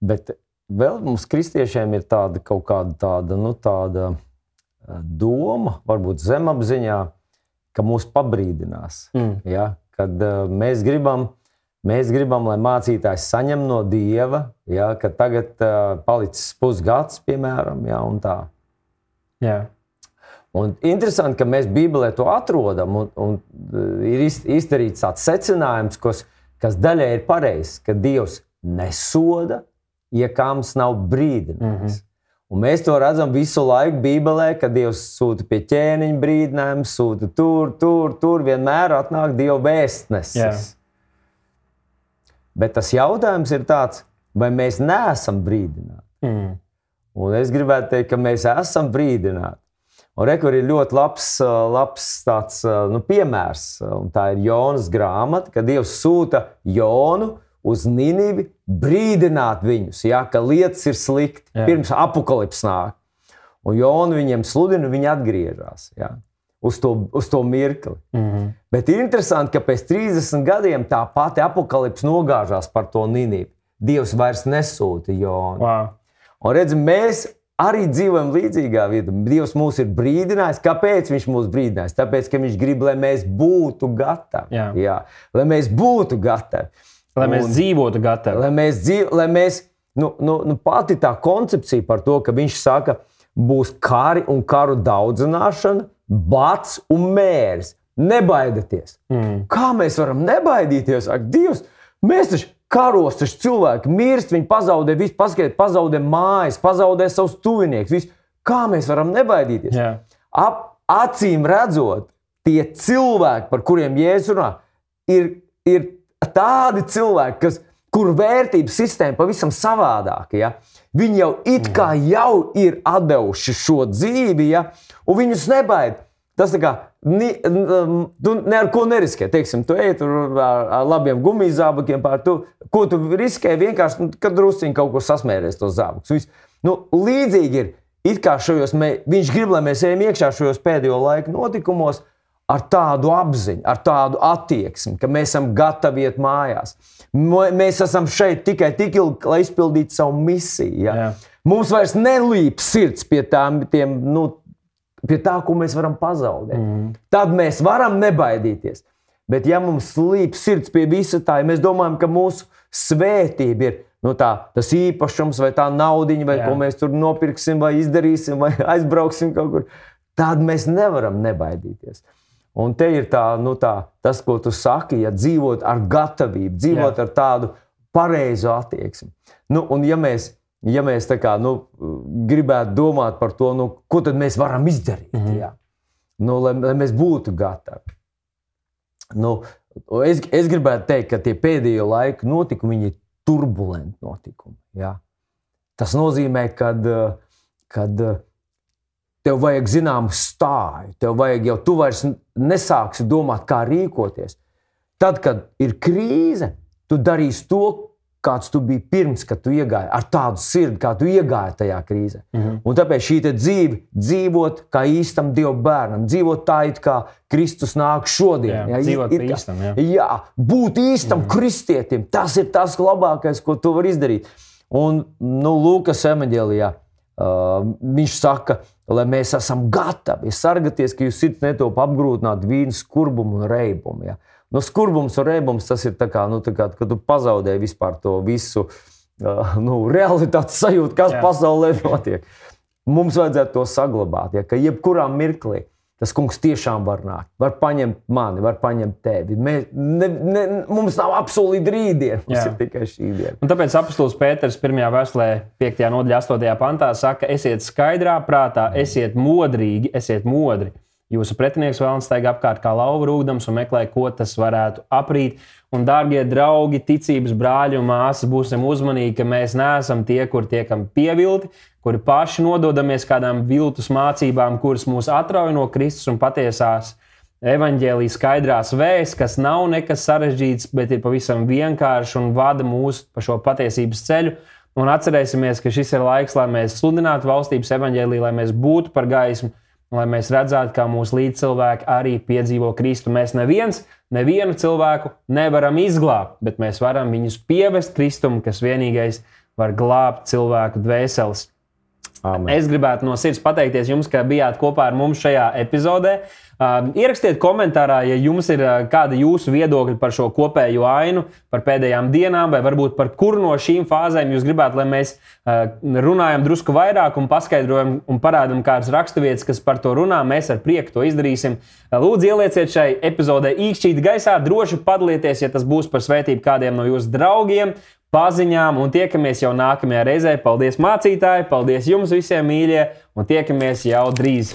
Bet vēl mums, kristiešiem, ir tāda kaut kāda tāda, nu, tāda eh, doma, varbūt zemapziņā, ka mūs pabrīdinās. Mm. Ja? Kad uh, mēs gribam, mēs gribam, lai mācītājs saņem no dieva, ja? ka tagad uh, palicis pusgads, piemēram, ja? un tā. Jā. Un interesanti, ka mēs Bībelē to atrodam, un, un uh, ir izdarīts tāds secinājums, kas, kas daļai ir pareizs, ka Dievs nesoda, ja kāds nav brīdinājums. Mm -hmm. Un mēs to redzam visu laiku Bībelē, kad Dievs sūta pie ķēniņa brīdinājumu, sūta tur, tur, tur vienmēr atnāk Dieva vēstnesis. Yeah. Bet tas jautājums ir tāds, vai mēs neesam brīdināti? Mm. Un es gribētu teikt, ka mēs esam brīdināti. Un rekur ir ļoti labs, labs tāds, nu, piemērs, un tā ir Jonas grāmata, kad Dievs sūta Jonu uz Nīnivi brīdināt viņus, ja, ka lietas ir slikti, Jā. pirms apakālips nāk. Un Jona viņiem sludina, viņi atgriežas ja, uz, to, uz to mirkli. Mm -hmm. Bet ir interesanti, ka pēc 30 gadiem tā pati apakālips nogāžās par to Nīnivi. Dievs vairs nesūta Jonu. Wow. Un redz, mēs arī dzīvojam līdzīgā vietā. Dievs mūs ir brīdinājis. Kāpēc viņš mūs brīdinājis? Tāpēc, ka viņš grib, lai mēs būtu gatavi. Jā. Jā, lai mēs būtu gatavi. Lai mēs un, dzīvotu gatavi. Lai mēs, dzīv, lai mēs nu, nu, nu, pati tā koncepcija par to, ka viņš saka, būs kari un karu daudzināšana, bats un mērs. Nebaidieties! Mm. Kā mēs varam nebaidīties? Ak, Dievs, mēs taču Karos taču cilvēki mirst, viņi pazaudē visu, paskatiet, pazaudē mājas, pazaudē savus tuviniekus. Visu. Kā mēs varam nebaidīties? Yeah. Ap, acīm redzot, tie cilvēki, par kuriem Jēzus runā, ir, ir tādi cilvēki, kas, kur vērtības sistēma pavisam savādāka. Ja? Viņi jau it kā mhm. jau ir devuši šo dzīvi, ja? un viņus nebaid. Tas kā Ni, tu ne ar ko neriskē. Teiksim, tu ej tur ar, ar labiem gumijas zābakiem pār to. Ko tu riskē? Vienkārši, nu, kad drusciņi kaut ko sasmēries tos zābakus. Nu, līdzīgi ir. It kā šajos, mē, viņš grib, lai mēs ejam iekšā šajos pēdējo laiku notikumos ar tādu apziņu, ar tādu attieksmi, ka mēs esam gatavi iet mājās. Mēs esam šeit tikai tik ilgi, lai izpildītu savu misiju. Ja? Jā. Mums vairs nelīp sirds pie tām, tiem, nu, pie tā, ko mēs varam pazaudēt. Mm. Tad mēs varam nebaidīties. Bet, ja mums slīp sirds pie visa tā, ja mēs domājam, ka mūsu svētība ir nu, tā, tas īpašums, vai tā naudiņa, vai Jā. ko mēs tur nopirksim, vai izdarīsim, vai aizbrauksim kaut kur, tad mēs nevaram nebaidīties. Un te ir tā, nu, tā, tas, ko tu saki, ja dzīvot ar gatavību, dzīvot Jā. ar tādu pareizu attieksmi. Nu, un ja mēs ja mēs kā, nu, gribētu domāt par to, nu, ko tad mēs varam izdarīt, mm -hmm. jā? nu, lai, lai mēs būtu gatavi. Nu, es, es gribētu teikt, ka tie pēdējo laiku notikumi ir turbulenti notikumi. Jā? Tas nozīmē, ka kad tev vajag zināmu stāju, tev vajag jau, tu vairs nesāksi domāt, kā rīkoties. Tad, kad ir krīze, tu darīsi to, kāds tu biji pirms, kad tu iegāji ar tādu sirdi, kā tu iegāji tajā krīzē. Mm -hmm. Un tāpēc šī dzīve, dzīvot kā īstam Dieva bērnam, dzīvot tā, it kā Kristus nāk šodien. Jā, jā, dzīvot kā īstam, jā. jā, būt īstam mm -hmm. kristietim, tas ir tas labākais, ko tu vari izdarīt. Un nu, Lūkas evanģēlijā uh, viņš saka, lai mēs esam gatavi sargāties, ka jūs sirds netop apgrūtināt vīnu skurbumu un reibumu. Ja? Nu, skurbums un reibums tas ir tā kā, nu, tā kā kad tu pazaudē vispār to visu uh, nu, realitātes sajūtu, kas Jā. pasaulē notiek. Mums vajadzētu to saglabāt, ja, ka jebkurā mirklī tas kungs tiešām var nākt. Var paņemt mani, var paņemt tevi. Mēs, ne, ne, mums nav apsolīta rītdiena, mums Jā. ir tikai šī diena. Un tāpēc apstults Pēters 1. vēstulē, 5. nodaļā, 8. pantā saka, esiet skaidrā prātā, esiet modrīgi, esiet modri. Jūsu pretinieks vēlams staigā apkārt kā lauva rūkdams un meklē, ko tas varētu aprīt. Un, darbie draugi, ticības brāļi un māsas, būsim uzmanīgi, ka mēs neesam tie, kur tiekam pievilti, kuri paši nododamies kādām viltus mācībām, kuras mūs atrauj no Kristus un patiesās evaņģēlijas skaidrās vēstures, kas nav nekas sarežģīts, bet ir pavisam vienkāršs un vada mūs pa šo patiesības ceļu. Un atcerēsimies, ka šis ir laiks, lai mēs sludinātu valstības evaņģēliju, lai mēs būtu par gaismu lai mēs redzētu, kā mūsu līdzcilvēki arī piedzīvo Kristu. Mēs neviens, nevienu cilvēku nevaram izglābt, bet mēs varam viņus pievest Kristum, kas vienīgais var glābt cilvēku dvēseles. Amen. Es gribētu no sirds pateikties jums, ka bijāt kopā ar mums šajā epizodē. Uh, ierakstiet komentārā, ja jums ir uh, kāda jūsu viedokļa par šo kopējo ainu, par pēdējām dienām, vai varbūt par kuru no šīm fāzēm jūs gribētu, lai mēs uh, runājam drusku vairāk un paskaidrojam un parādām kādas raksturvietas, kas par to runā. Mēs ar prieku to izdarīsim. Lūdzu, ielieciet šai epizodē īkšķīt gaisā, droši padalieties, ja tas būs par svētību kādiem no jūsu draugiem paziņām un tiekamies jau nākamajā reizē. Paldies, mācītāji! Paldies jums visiem, mīļie! Un tiekamies jau drīz!